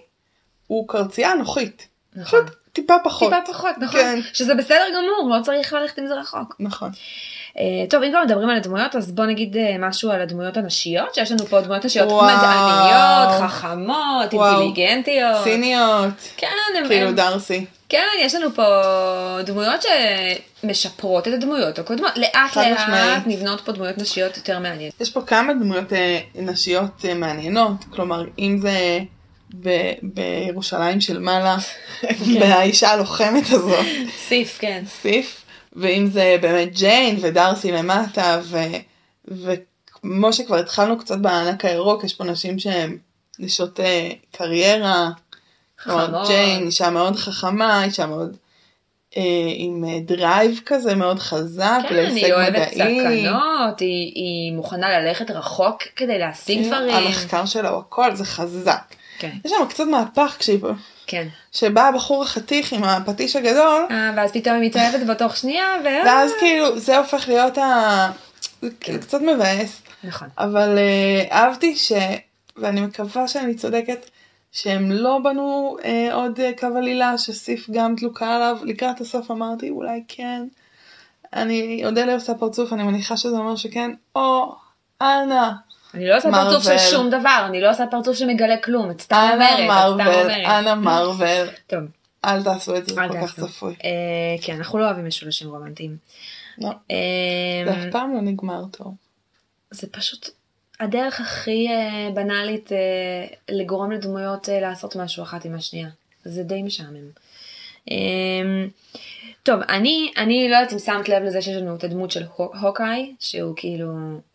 הוא קרצייה אנוכית. נכון. פשוט טיפה פחות. טיפה פחות, נכון. כן. שזה בסדר גמור, לא צריך ללכת עם זה רחוק. נכון. אה, טוב, אם כבר מדברים על הדמויות, אז בוא נגיד אה, משהו על הדמויות הנשיות, שיש לנו פה דמויות נשיות. מדעניות, חכמות, וואו. אינטליגנטיות. סיניות, כן, הם, כאילו הם, דארסי. כן, יש לנו פה דמויות שמשפרות את הדמויות הקודמות. לאט לאט משמעית. נבנות פה דמויות נשיות יותר מעניינות. יש פה כמה דמויות אה, נשיות אה, מעניינות, כלומר אם זה ב- בירושלים של מעלה, כן. *laughs* והאישה הלוחמת הזאת, סיף, כן. סיף, ואם זה באמת ג'יין ודארסי למטה, ו, וכמו שכבר התחלנו קצת בענק הירוק, יש פה נשים שהן נשות אה, קריירה. כלומר, חכמות. ג'יין אישה מאוד חכמה, אישה מאוד אה, עם אה, drive כזה מאוד חזק, כן, להישג מדעי. היא אוהבת סכנות, היא, היא מוכנה ללכת רחוק כדי להשיג כן, דברים. המחקר שלה הוא הכל, זה חזק. כן, יש שם קצת מהפך כשהיא פה. כן. שבא הבחור החתיך עם הפטיש הגדול, אה, ואז פתאום היא מתאהבת בתוך שנייה, ו... ואז כאילו זה הופך להיות ה... כן. קצת מבאס, נכון. אבל uh, אהבתי ש... ואני מקווה שאני צודקת, שהם לא בנו uh, עוד uh, קו עלילה שסיף גם דלוקה עליו, לקראת הסוף אמרתי אולי כן. אני אודליה עושה פרצוף, אני מניחה שזה אומר שכן, או אנא, אני לא עושה פרצוף של. שום דבר, אני לא עושה פרצוף שמגלה כלום, את סתם אומרת, את סתם אומרת. אנא מארוול, טוב, אל תעשו את זה, זה כל כך. צפוי. אה, כן, אנחנו לא אוהבים משולשים רומנטיים. לא, אה, זה אף פעם לא נגמר טוב. זה פשוט הדרך הכי אה, בנאלית אה, לגרום לדמויות אה, לעשות משהו אחת עם השנייה. זה די משעמם. טוב, אני, אני לא יודעת אם שמת לב לזה שיש לנו את הדמות של הו- הוקאי, שהוא כאילו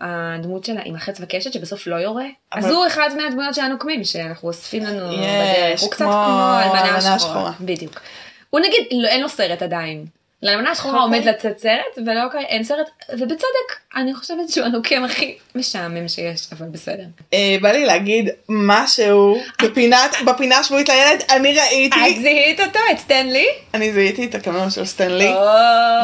הדמות שלה עם החץ וקשת שבסוף לא יורה. אז אבל- הוא אחד מהדמויות שהנוקמים שאנחנו אוספים לנו יש, בדרך. הוא קצת כמו השחורה. השחורה. בדיוק. הוא נגיד, לא, אין לו סרט עדיין. לאלמנה השחורה אוקיי. עומד לצאת סרט, ולהוקאי אין סרט, ובצדק, אני חושבת שהוא הנוקם הכי משעמם שיש, אבל בסדר. אה, בא לי להגיד משהו בפינת, בפינה השבועית לילד, אני את ראיתי, זיהית אותו, את סטנלי? אני זיהיתי את הקמר של סטנלי, או,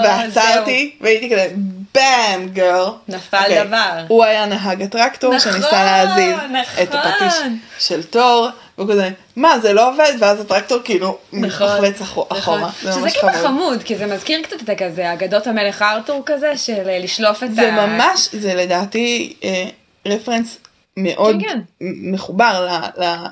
ועצרתי, והייתי כזה, באם גרל. נפל אוקיי, דבר. הוא היה נהג הטרקטור נכון, שניסה להזיז נכון. את הפטיש של תור, והוא כזה, מה זה לא עובד? ואז הטרקטור כאילו נכון, מתפחלץ אחו- אחורה, נכון. זה שזה קטע חמוד. חמוד, כי זה מזכיר קצת את הכזה, אגדות המלך ארתור כזה, של אה, לשלוף את זה ה... ממש, זה לדעתי אה, רפרנס מאוד כן, כן. מחובר ל- ל-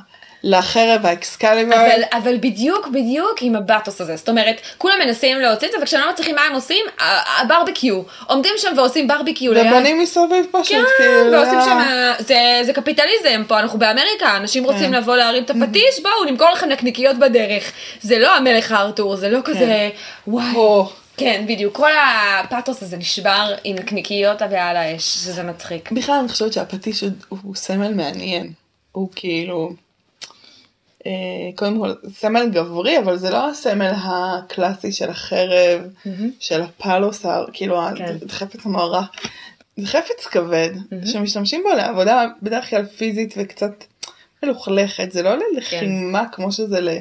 לחרב האקסקליבר. אבל, אבל בדיוק בדיוק עם הבטוס הזה, זאת אומרת, כולם מנסים להוציא את זה, וכשלא מצליחים מה הם עושים, ה- הברביקיו. עומדים שם ועושים ברביקיו ליד. ובונים מסביב פשוט, כן, כאילו, ועושים לא- שם, זה, זה קפיטליזם פה, אנחנו באמריקה, אנשים רוצים לבוא להרים את הפטיש, בואו נמכור לכם נקניקיות בדרך. זה לא המלך ארתור, זה לא כזה, וואי. או, כן, בדיוק, כל הפאתוס הזה נשבר עם נקניקיות ועל האש, שזה מצחיק. בכלל אני חושבת שהפטיש הוא, הוא סמל מעניין. הוא כאילו, אה, קודם כל, סמל גברי, אבל זה לא הסמל הקלאסי של החרב, של הפלוס, כאילו, כן. החפץ המוערך. זה חפץ כבד, שמשתמשים בו לעבודה בדרך כלל פיזית וקצת מלוכלכת, זה לא ללחימה כמו שזה ל-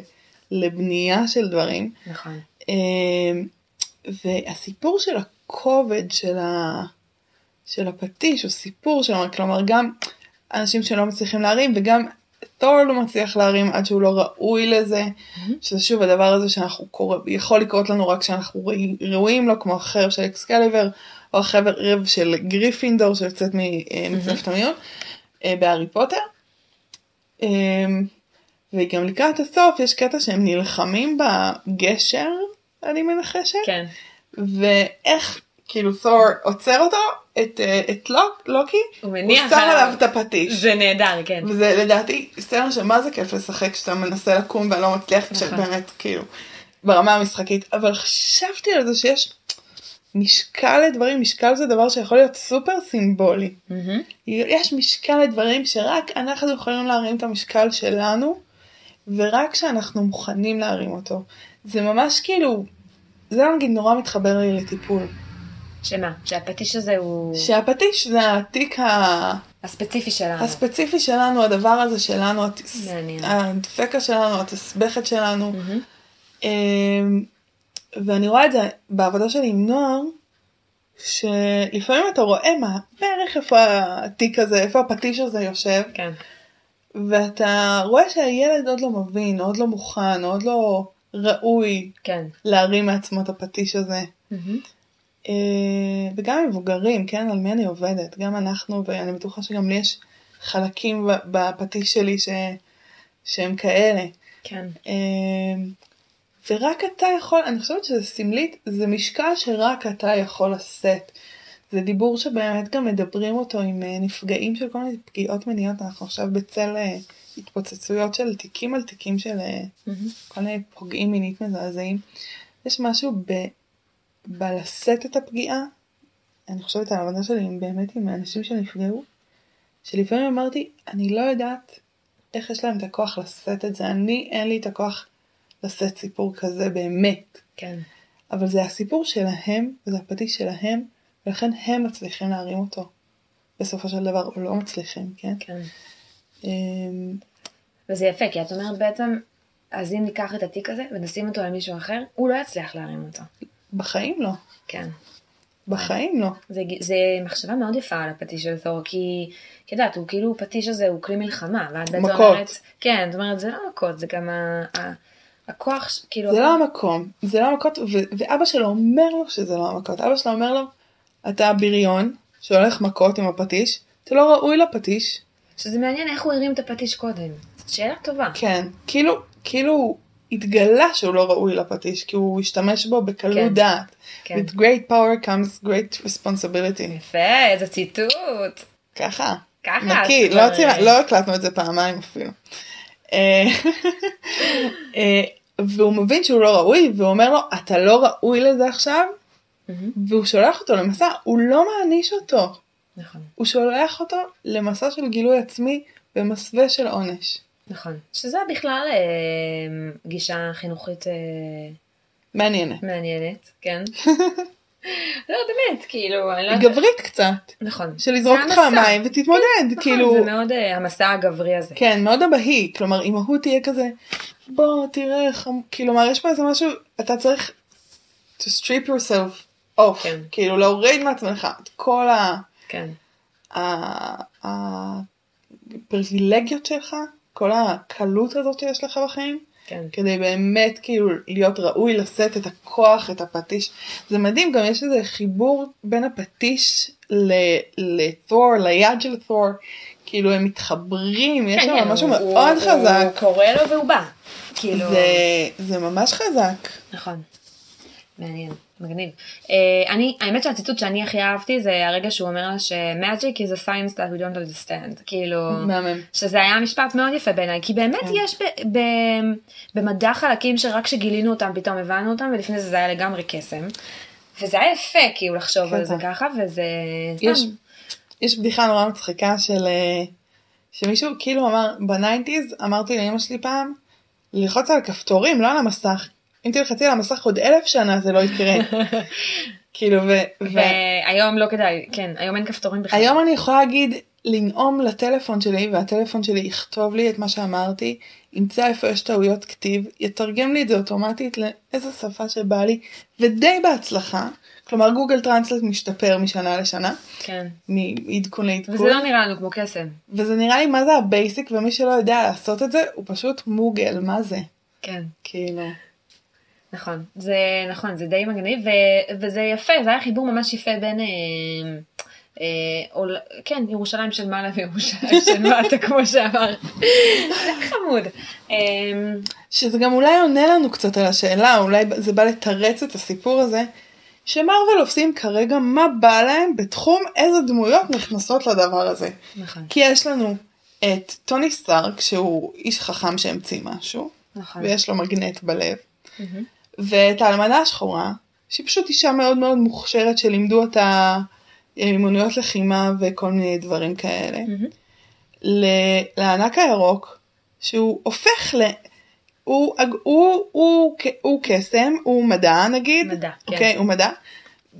לבנייה של דברים. נכון. אמ, והסיפור של הכובד של, ה... של הפטיש הוא סיפור של, כלומר גם אנשים שלא מצליחים להרים וגם תור לא מצליח להרים עד שהוא לא ראוי לזה, שזה שוב הדבר הזה שאנחנו קורא, יכול לקרות לנו רק כשאנחנו ראויים לו, כמו החרב של אקסקליבר, או החרב של גריפינדור שיוצאת מצוות המיון, אה, בהארי פוטר. אמ, וגם לקראת הסוף יש קטע שהם נלחמים בגשר, אני מנחשת, כן. ואיך כאילו תור עוצר אותו, את, אה, את לוק, לוקי, הוא הוא שם עליו. את הפטיש. זה נהדר, כן. וזה לדעתי סצנה שמה זה כיף לשחק כשאתה מנסה לקום ולא מצליח, נכון. כשבאמת כאילו ברמה המשחקית, אבל חשבתי על זה שיש משקל לדברים, משקל זה דבר שיכול להיות סופר סימבולי. מהמם. יש משקל לדברים שרק אנחנו יכולים להרים את המשקל שלנו, ורק כשאנחנו מוכנים להרים אותו. זה ממש כאילו, זה נגיד נורא מתחבר לי לטיפול. שמה? שהפטיש הזה הוא שהפטיש זה התיק ה... הספציפי שלנו. הספציפי שלנו, הדבר הזה שלנו. הדפקה שלנו, התסבכת שלנו. אמ, ואני רואה את זה בעבודה שלי עם נוער, שלפעמים אתה רואה מה, בערך איפה התיק הזה, איפה הפטיש הזה יושב, כן. ואתה רואה שהילד עוד לא מבין, עוד לא מוכן, עוד לא ראוי כן. להרים מעצמו את הפטיש הזה. מהמם. אה, וגם מבוגרים, כן, על מי אני עובדת, גם אנחנו, ואני בטוחה שגם לי יש חלקים ב- בפטיש שלי ש... שהם כאלה. כן. אה, ורק אתה יכול, אני חושבת שזה סמלית, זה משקל שרק אתה יכול לשאת. זה דיבור שבאמת גם מדברים אותו עם אה, נפגעים של כל מיני פגיעות מיניות, אנחנו עכשיו בצל התפוצצויות של תיקים על תיקים של מהמם. כל מיני פוגעים מינית מזעזעים. יש משהו בלשאת את הפגיעה, אני חושבת על העבודה שלי באמת עם האנשים שנפגעו, שלפעמים אמרתי, אני לא יודעת איך יש להם את הכוח לשאת את זה, אני אין לי את הכוח לשאת סיפור כזה באמת, כן. אבל זה הסיפור שלהם, וזה הפטיש שלהם, ולכן הם מצליחים להרים אותו. בסופו של דבר, או לא מצליחים, כן? כן. אמ, וזה יפה, כי את אומרת בעצם, אז אם ניקח את התיק הזה ונשים אותו על מישהו אחר, הוא לא יצליח להרים אותו. בחיים לא. כן. בחיים לא. זה, זה מחשבה מאוד יפה על הפטיש של תור, כי את יודעת, הוא כאילו, פטיש הזה הוא כלי מלחמה, ואת בעצם מכות. אומרת, כן, זאת אומרת, זה לא מכות, זה גם ה, ה, הכוח, כאילו, זה לא המקום, זה לא המכות, ואבא שלו אומר לו שזה לא המכות. אבא שלו אומר לו, אתה בריון שהולך מכות עם הפטיש, אתה לא ראוי לפטיש. שזה מעניין איך הוא הרים את הפטיש קודם. שאלה טובה. כן, כאילו, כאילו התגלה שהוא לא ראוי לפטיש, כי הוא השתמש בו בקלות כן. דעת. כן. With great power comes great responsibility. יפה, איזה ציטוט. ככה. ככה. נקי, לא, כבר- הוציא- לא הקלטנו את זה פעמיים אפילו. אה, *laughs* אה, והוא מבין שהוא לא ראוי, והוא אומר לו, אתה לא ראוי לזה עכשיו, והוא שולח אותו למסע, הוא לא מעניש אותו, נכון, הוא שולח אותו למסע של גילוי עצמי במסווה של עונש. נכון. שזה בכלל אה, גישה חינוכית אה, מעניינת. מעניינת, כן. *laughs* לא, באמת, כאילו, אני לא היא יודעת. גברית קצת, נכון. של לזרוק אותך. למים ותתמודד, נכון, כאילו, זה מאוד אה, המסע הגברי הזה. כן, מאוד אבהי, כלומר, אם ההוא תהיה כזה, בוא, תראה, חמ... כלומר, יש פה איזה משהו, אתה צריך to strip yourself off, כן. כאילו, להוריד מעצמך את כל ה... כן, ה- הפריבילגיות שלך, כל הקלות הזאת שיש לך בחיים, כן. כדי באמת כאילו להיות ראוי לשאת את הכוח, את הפטיש. זה מדהים, גם יש איזה חיבור בין הפטיש לתור, ליד של תור, כאילו הם מתחברים, יש כן, שם כן, משהו הוא- מאוד הוא- חזק. הוא קורא לו והוא בא. כאילו... זה, זה ממש חזק. נכון. מעניין, מגניב. Uh, אני, האמת שהציטוט שאני הכי אהבתי זה הרגע שהוא אומר לה ש-magic is a science that we don't understand. כאילו, מהמם. שזה היה משפט מאוד יפה בעיניי, כי באמת כן. יש ב- ב- במדע חלקים שרק כשגילינו אותם פתאום הבנו אותם, ולפני זה זה היה לגמרי קסם. וזה היה יפה כאילו לחשוב על זה כן. ככה, וזה יש, סתם. יש בדיחה נורא מצחיקה של אה, שמישהו כאילו אמר בניינטיז אמרתי לאמא שלי פעם ללחוץ על כפתורים לא על המסך אם תלחצי על המסך עוד אלף שנה זה לא יקרה *laughs* כאילו ו- והיום לא כדאי, כן, היום אין כפתורים בכלל. והיום אני יכולה להגיד לנאום לטלפון שלי והטלפון שלי יכתוב לי את מה שאמרתי ימצא איפה יש טעויות כתיב יתרגם לי את זה אוטומטית לאיזה שפה שבא לי ודי בהצלחה כלומר גוגל טרנסלט משתפר משנה לשנה כן. מעדכון לעדכון. וזה לא נראה לנו כמו קסם. וזה נראה לי מה זה ה basic ומי שלא יודע לעשות את זה הוא פשוט מוגל מה זה כן. כאילו נכון, זה נכון, זה די מגניב, ו, וזה יפה, זה היה חיבור ממש יפה בין, אה, אה, עול, כן, ירושלים של מעלה וירושלים של *laughs* מטה, כמו שאמר. זה חמוד. אה, שזה גם אולי עונה לנו קצת על השאלה אולי זה בא לתרץ את הסיפור הזה שמארוול עושים כרגע מה בא להם בתחום איזה דמויות נכנסות לדבר הזה נכון, כי יש לנו את טוני סטארק שהוא איש חכם שהמציא משהו נכון. ויש לו מגנט בלב מהמם. ואת האלמנה השחורה, שהיא פשוט אישה מאוד מאוד מוכשרת שלימדו אותה אה, מימוניות לחימה וכל מיני דברים כאלה. ל- לענק הירוק, שהוא הופך ל... הוא, הוא, הוא, הוא, הוא קסם, הוא מדע נגיד, מדע, כן. אוקיי, הוא מדע,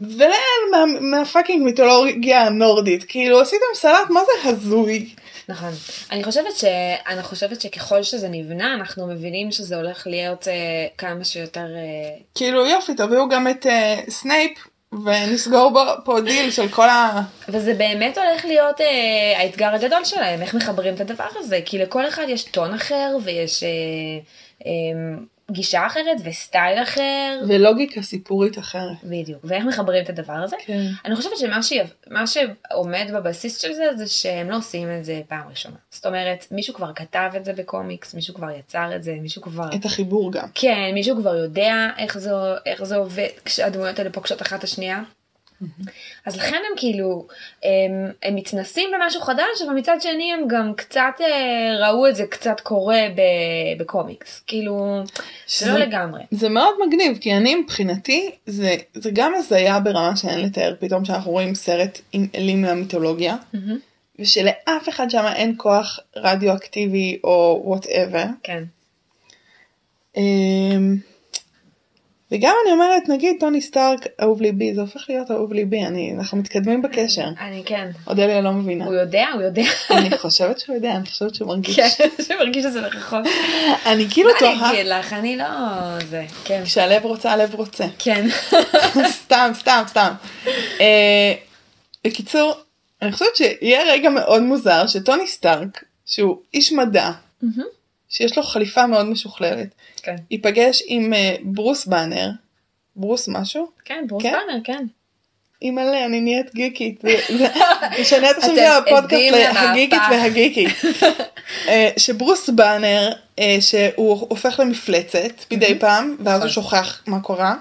ולאל מה- מה fucking מיתולוגיה הנורדית, כאילו עשיתם סלט מה זה הזוי, נכון. אני חושבת ש... אני חושבת שככל שזה נבנה, אנחנו מבינים שזה הולך להיות אה, כמה שיותר... אה, כאילו יופי תביאו גם את אה, סנייפ ונסגור פה דיל של כל ה... וזה באמת הולך להיות אה, האתגר הגדול שלהם, איך מחברים את הדבר הזה, כי לכל אחד יש טון אחר ויש אה, אה, גישה אחרת וסטייל אחר, ולוגיקה סיפורית אחרת. בדיוק, ואיך מחברים את הדבר הזה. כן. אני חושבת שמה ש... מה שעומד בבסיס של זה, זה שהם לא עושים את זה פעם ראשונה. זאת אומרת, מישהו כבר כתב את זה בקומיקס, מישהו כבר יצר את זה, מישהו כבר... את החיבור גם. כן, מישהו כבר יודע איך זה, איך זה עובד כשהדמויות האלה פוגשות אחת את השנייה. אז לכן הם כאילו, הם, הם מתנסים במשהו חדש, אבל מצד שני הם גם קצת אה, ראו את זה קצת קורה ב- בקומיקס. כאילו, זה לא לגמרי. זה מאוד מגניב, כי אני מבחינתי, זה, זה גם הזיה ברמה שאין לתאר, פתאום שאנחנו רואים סרט עם אלים מהמיתולוגיה. ושלאף אחד שם אין כוח רדיואקטיבי או whatever. כן. אמ, וגם אני אומרת, נגיד טוני סטארק אהוב ליבי, זה הופך להיות אהוב ליבי, אני, אנחנו מתקדמים בקשר. אני כן. אודליה לא מבינה. הוא יודע, הוא יודע. אני חושבת שהוא יודע, אני חושבת שהוא מרגיש. כן, שמרגיש שזה נכון. אני כאילו מה אני תוהה, אגיד לך, אני לא... זה, כן. כשהלב רוצה, הלב רוצה. כן. *laughs* סתם, סתם, סתם. אה, בקיצור, אני חושבת שיהיה רגע מאוד מוזר שטוני סטארק, שהוא איש מדע. שיש לו חליפה מאוד משוכללת, כן. ייפגש עם אה, ברוס באנר, ברוס משהו? כן, ברוס כן? באנר, כן. אימא'לה, אני נהיית גיקית. נשנה את השם של הפודקאסט להגיקית. והגיקית. *laughs* אה, שברוס באנר, אה, שהוא הופך למפלצת מדי פעם, ואז הוא נכון. שוכח מה קורה.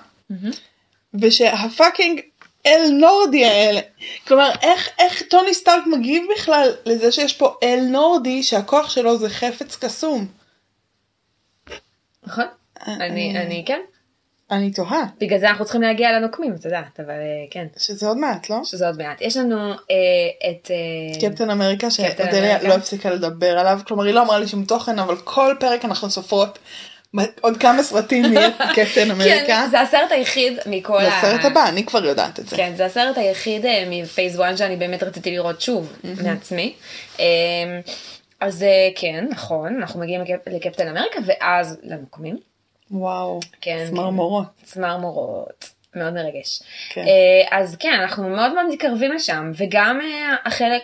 ושהפאקינג אל נורדי האלה, כלומר איך, איך טוני סטארק מגיב בכלל לזה שיש פה אל נורדי שהכוח שלו זה חפץ קסום. נכון. אני, אני, כן. אני תוהה, בגלל זה אנחנו צריכים להגיע לנוקמים, את יודעת, אבל אה, כן. שזה עוד מעט, לא? שזה עוד מעט. יש לנו אה, את... אה, קפטן אמריקה שאודליה. לא הפסיקה לדבר עליו, כלומר היא לא אמרה לי שום תוכן, אבל כל פרק אנחנו סופרות עוד כמה סרטים יהיה *laughs* קפטן אמריקה. כן, זה הסרט היחיד מכל זה הסרט הבא, אני כבר יודעת את זה. כן, זה הסרט היחיד אה, מפייס 1 שאני באמת רציתי לראות שוב מעצמי. אז אה, כן, נכון, אנחנו מגיעים לקפ- לקפטן אמריקה ואז לנוקמים. וואו, כן, צמרמורות. צמרמורות. מאוד מרגש. כן. אה, אז כן, אנחנו מאוד מאוד מתקרבים לשם, וגם אה, החלק,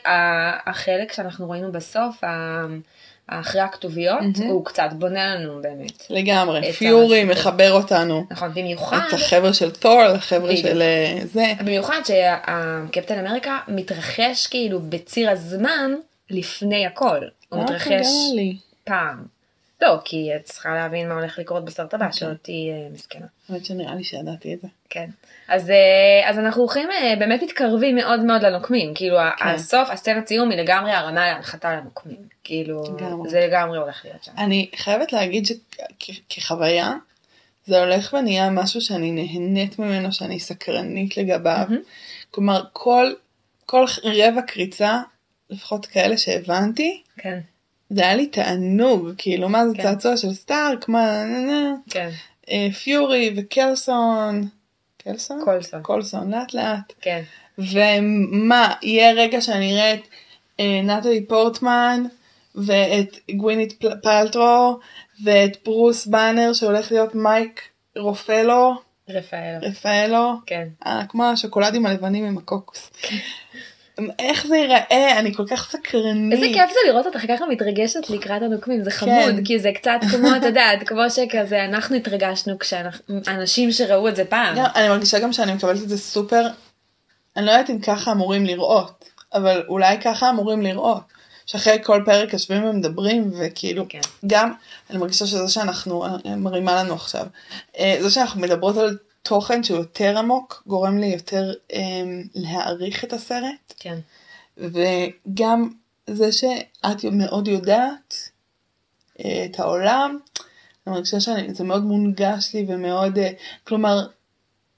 החלק שאנחנו ראינו בסוף, אחרי הכתוביות, הוא קצת בונה לנו באמת. לגמרי, פיורי הסיפור. מחבר אותנו. נכון, במיוחד, את החבר'ה של תור, החבר'ה. של זה. במיוחד שהקפטן אמריקה מתרחש כאילו בציר הזמן לפני הכל. הוא מתרחש. פעם. לא, כי את צריכה להבין מה הולך לקרות בסרט הבא, שלא תהיי אה, מסכנה. האמת שנראה לי שידעתי את זה. כן. אז, אה, אז אנחנו הולכים אה, באמת מתקרבים מאוד מאוד לנוקמים. כאילו כן. הסוף, הסצנת סיום היא לגמרי הרמה להנחתה לנוקמים. כאילו. זה לגמרי הולך להיות שם. אני חייבת להגיד שכחוויה, זה הולך ונהיה משהו שאני נהנית ממנו, שאני סקרנית לגביו. כלומר, כל, כל רבע קריצה, לפחות כאלה שהבנתי, כן, זה היה לי תענוג, כאילו, מה זה כן. צעצוע של סטארק, מה, כן, אה, פיורי וקלסון, קלסון? קולסון. קולסון, לאט לאט. כן, ומה, יהיה רגע שאני אראה את אה, נטלי פורטמן ואת גווינית פל- פלטרו ואת ברוס באנר שהולך להיות מייק רופלו, רפאל. רפאלו, כן. אה, כמו השוקולדים הלבנים עם הקוקוס. *laughs* איך זה ייראה, אני כל כך סקרנית. איזה כיף זה לראות אותך ככה מתרגשת לקראת הנוקמים, זה חמוד, כן. כי זה קצת כמו, את יודעת, כמו שכזה אנחנו התרגשנו כשאנשים שראו את זה פעם. גם, אני מרגישה גם שאני מקבלת את זה סופר, אני לא יודעת אם ככה אמורים לראות, אבל אולי ככה אמורים לראות. שאחרי כל פרק יושבים ומדברים וכאילו כן. גם אני מרגישה שזה שאנחנו אה, מרימה לנו עכשיו אה, זה שאנחנו מדברות על תוכן שהוא יותר עמוק גורם לי יותר אה, להעריך את הסרט כן. וגם זה שאת מאוד יודעת אה, את העולם, אני מרגישה שזה מאוד מונגש לי ומאוד, אה, כלומר,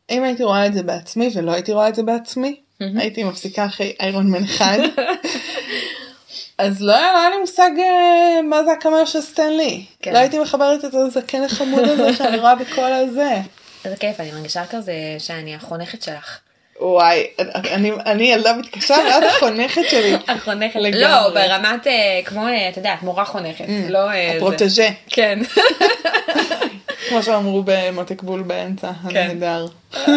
אם הייתי רואה את זה בעצמי ולא הייתי רואה את זה בעצמי. הייתי מפסיקה אחרי איירון מן אחד, *laughs* אז לא היה לא היה לי מושג אה, מה זה הקמר של סטנלי. כן. לא הייתי מחברת את הזקן החמוד הזה שאני רואה בכל הזה. איזה כיף, אני מרגישה כזה שאני החונכת שלך. וואי, אני, אני ילדה מתקשה ואת החונכת שלי. *laughs* החונכת. לגמרי. לא, ברמת אה, כמו, אה, את יודעת, מורה חונכת. לא אה, זה. הפרוטג'ה. כן. *laughs* כמו שאמרו במותק בול באמצע, כן. הנהדר. *laughs*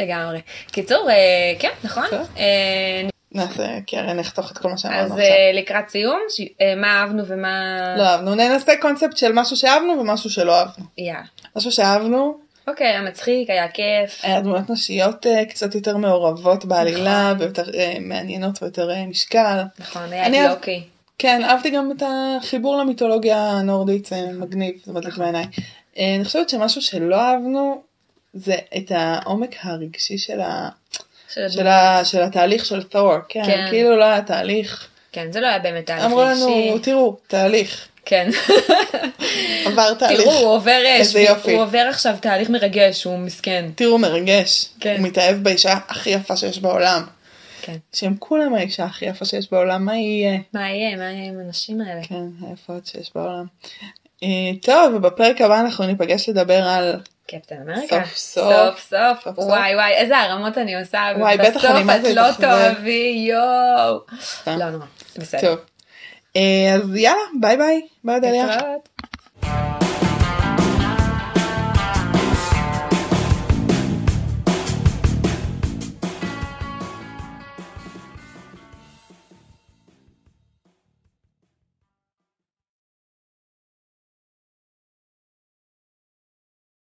לגמרי. קיצור, אה, כן, נכון. נעשה קרן נחתוך את כל מה אז שאמרנו עכשיו. אה, לקראת סיום, ש- אה, מה אהבנו ומה... לא אהבנו, ננסה קונספט של משהו שאהבנו ומשהו שלא אהבנו. יאללה. משהו שאהבנו, אוקיי, היה מצחיק, היה כיף. היה דמויות נשיות אה, קצת יותר מעורבות בעלילה נכון. ויותר מעניינות ויותר משקל. נכון, היה לוקי. כן, אהבתי גם את החיבור למיתולוגיה הנורדית, זה מגניב, זה מדליק נכון. בעיניי. אה, אני חושבת שמשהו שלא אהבנו, זה את העומק הרגשי של, ה... של של, ה... של התהליך של תור, כן, כן. כאילו לא היה תהליך. כן, זה לא היה באמת תהליך אמרו רגשי. לנו, תראו, תהליך, כן. *laughs* עבר תהליך. תראו, הוא עובר, איזה שבי- יופי. הוא עובר עכשיו תהליך מרגש, הוא מסכן. תראו, מרגש. כן. הוא מתאהב באישה הכי יפה שיש בעולם. כן. שהם כולם האישה הכי יפה שיש בעולם, מה יהיה? מה יהיה? מה יהיה עם הנשים האלה? כן, היפות שיש בעולם. אה, טוב, ובפרק הבא אנחנו ניפגש לדבר על... קפטן אמריקה. סוף סוף. סוף סוף. וואי וואי, איזה הרמות אני עושה. וואי, בטח אני מה זה את לא. תאהבי, יואו. לא נורא, בסדר. טוב. אה, אז יאללה, ביי ביי. ביי אודליה. להתראות.